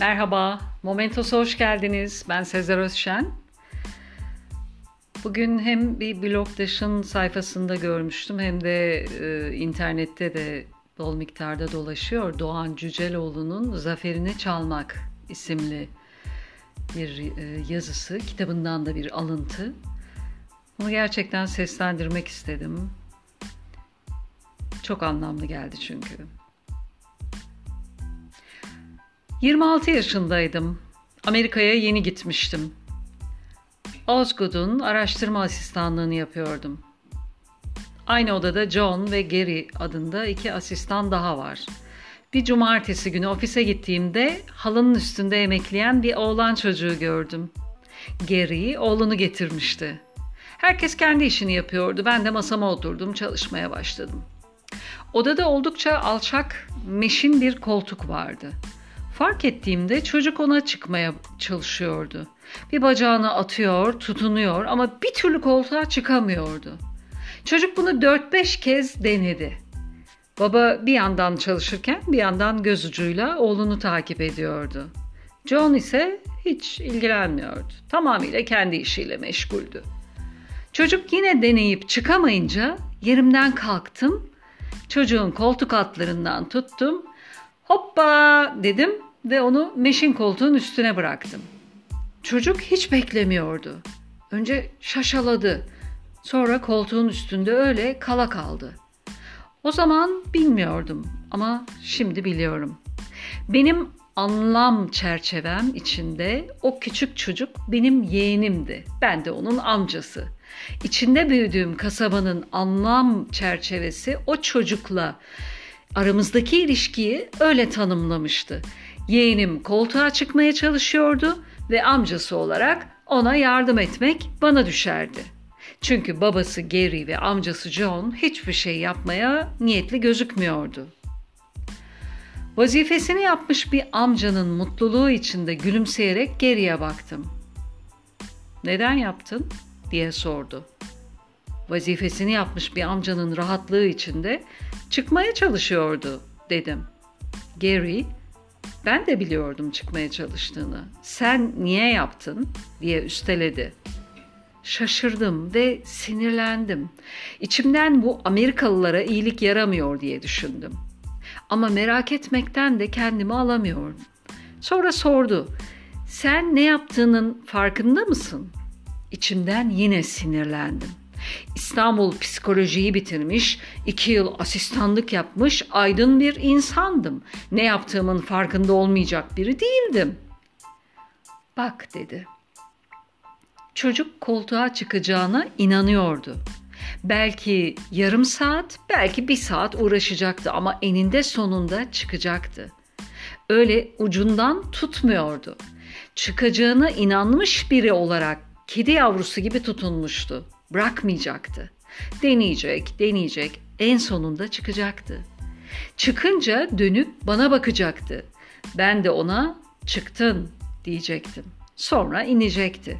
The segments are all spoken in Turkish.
Merhaba, Momentos'a hoş geldiniz. Ben Sezer Özşen. Bugün hem bir blogdaşın sayfasında görmüştüm hem de e, internette de bol miktarda dolaşıyor. Doğan Cüceloğlu'nun Zaferini Çalmak isimli bir e, yazısı. Kitabından da bir alıntı. Bunu gerçekten seslendirmek istedim. Çok anlamlı geldi çünkü. 26 yaşındaydım. Amerika'ya yeni gitmiştim. Osgood'un araştırma asistanlığını yapıyordum. Aynı odada John ve Gary adında iki asistan daha var. Bir cumartesi günü ofise gittiğimde halının üstünde emekleyen bir oğlan çocuğu gördüm. Gary oğlunu getirmişti. Herkes kendi işini yapıyordu. Ben de masama oturdum, çalışmaya başladım. Odada oldukça alçak, meşin bir koltuk vardı. Fark ettiğimde çocuk ona çıkmaya çalışıyordu. Bir bacağını atıyor, tutunuyor ama bir türlü koltuğa çıkamıyordu. Çocuk bunu 4-5 kez denedi. Baba bir yandan çalışırken bir yandan göz ucuyla oğlunu takip ediyordu. John ise hiç ilgilenmiyordu. Tamamıyla kendi işiyle meşguldü. Çocuk yine deneyip çıkamayınca yerimden kalktım. Çocuğun koltuk altlarından tuttum. Hoppa dedim ve onu meşin koltuğun üstüne bıraktım. Çocuk hiç beklemiyordu. Önce şaşaladı. Sonra koltuğun üstünde öyle kala kaldı. O zaman bilmiyordum ama şimdi biliyorum. Benim anlam çerçevem içinde o küçük çocuk benim yeğenimdi. Ben de onun amcası. İçinde büyüdüğüm kasabanın anlam çerçevesi o çocukla aramızdaki ilişkiyi öyle tanımlamıştı. Yeğenim koltuğa çıkmaya çalışıyordu ve amcası olarak ona yardım etmek bana düşerdi. Çünkü babası Gary ve amcası John hiçbir şey yapmaya niyetli gözükmüyordu. Vazifesini yapmış bir amcanın mutluluğu içinde gülümseyerek geriye baktım. Neden yaptın? diye sordu. Vazifesini yapmış bir amcanın rahatlığı içinde çıkmaya çalışıyordu dedim. Gary, ben de biliyordum çıkmaya çalıştığını. Sen niye yaptın diye üsteledi. Şaşırdım ve sinirlendim. İçimden bu Amerikalılara iyilik yaramıyor diye düşündüm. Ama merak etmekten de kendimi alamıyorum. Sonra sordu. Sen ne yaptığının farkında mısın? İçimden yine sinirlendim. İstanbul psikolojiyi bitirmiş, iki yıl asistanlık yapmış aydın bir insandım. Ne yaptığımın farkında olmayacak biri değildim. Bak dedi. Çocuk koltuğa çıkacağına inanıyordu. Belki yarım saat, belki bir saat uğraşacaktı ama eninde sonunda çıkacaktı. Öyle ucundan tutmuyordu. Çıkacağına inanmış biri olarak kedi yavrusu gibi tutunmuştu. Bırakmayacaktı. Deneyecek, deneyecek, en sonunda çıkacaktı. Çıkınca dönüp bana bakacaktı. Ben de ona çıktın diyecektim. Sonra inecekti.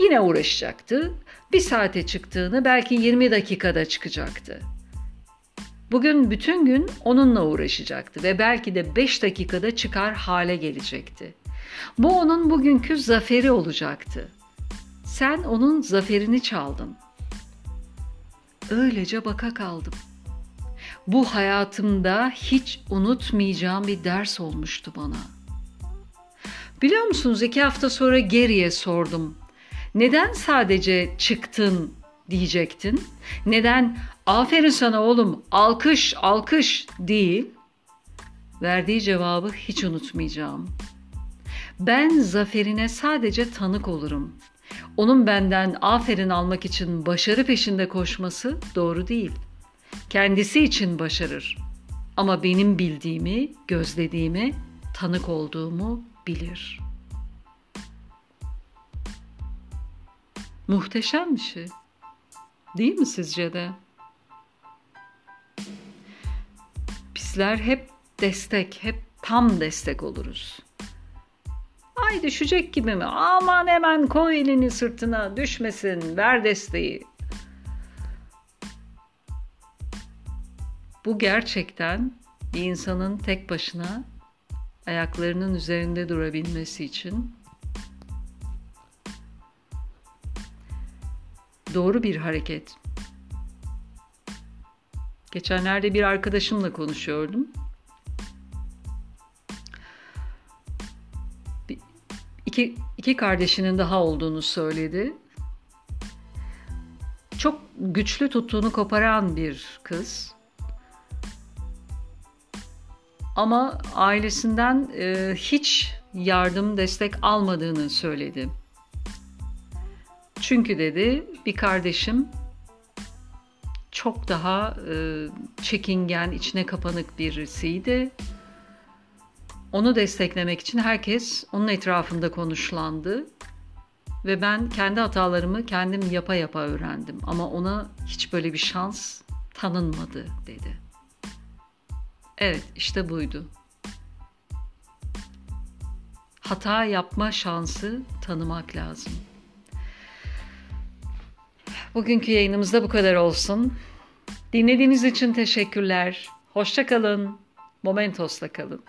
Yine uğraşacaktı. Bir saate çıktığını belki 20 dakikada çıkacaktı. Bugün bütün gün onunla uğraşacaktı ve belki de 5 dakikada çıkar hale gelecekti. Bu onun bugünkü zaferi olacaktı. Sen onun zaferini çaldın. Öylece baka kaldım. Bu hayatımda hiç unutmayacağım bir ders olmuştu bana. Biliyor musunuz iki hafta sonra geriye sordum. Neden sadece çıktın diyecektin? Neden aferin sana oğlum alkış alkış değil? Verdiği cevabı hiç unutmayacağım. Ben zaferine sadece tanık olurum. Onun benden aferin almak için başarı peşinde koşması doğru değil. Kendisi için başarır. Ama benim bildiğimi, gözlediğimi, tanık olduğumu bilir. Muhteşem bir şey. Değil mi sizce de? Bizler hep destek, hep tam destek oluruz. Ay düşecek gibi mi? Aman hemen koy elini sırtına düşmesin ver desteği. Bu gerçekten bir insanın tek başına ayaklarının üzerinde durabilmesi için doğru bir hareket. Geçenlerde bir arkadaşımla konuşuyordum. İki, iki kardeşinin daha olduğunu söyledi. Çok güçlü tuttuğunu koparan bir kız. Ama ailesinden e, hiç yardım, destek almadığını söyledi. Çünkü dedi bir kardeşim çok daha e, çekingen, içine kapanık birisiydi. Onu desteklemek için herkes onun etrafında konuşlandı. Ve ben kendi hatalarımı kendim yapa yapa öğrendim. Ama ona hiç böyle bir şans tanınmadı dedi. Evet işte buydu. Hata yapma şansı tanımak lazım. Bugünkü yayınımızda bu kadar olsun. Dinlediğiniz için teşekkürler. Hoşça kalın. Momentos'ta kalın.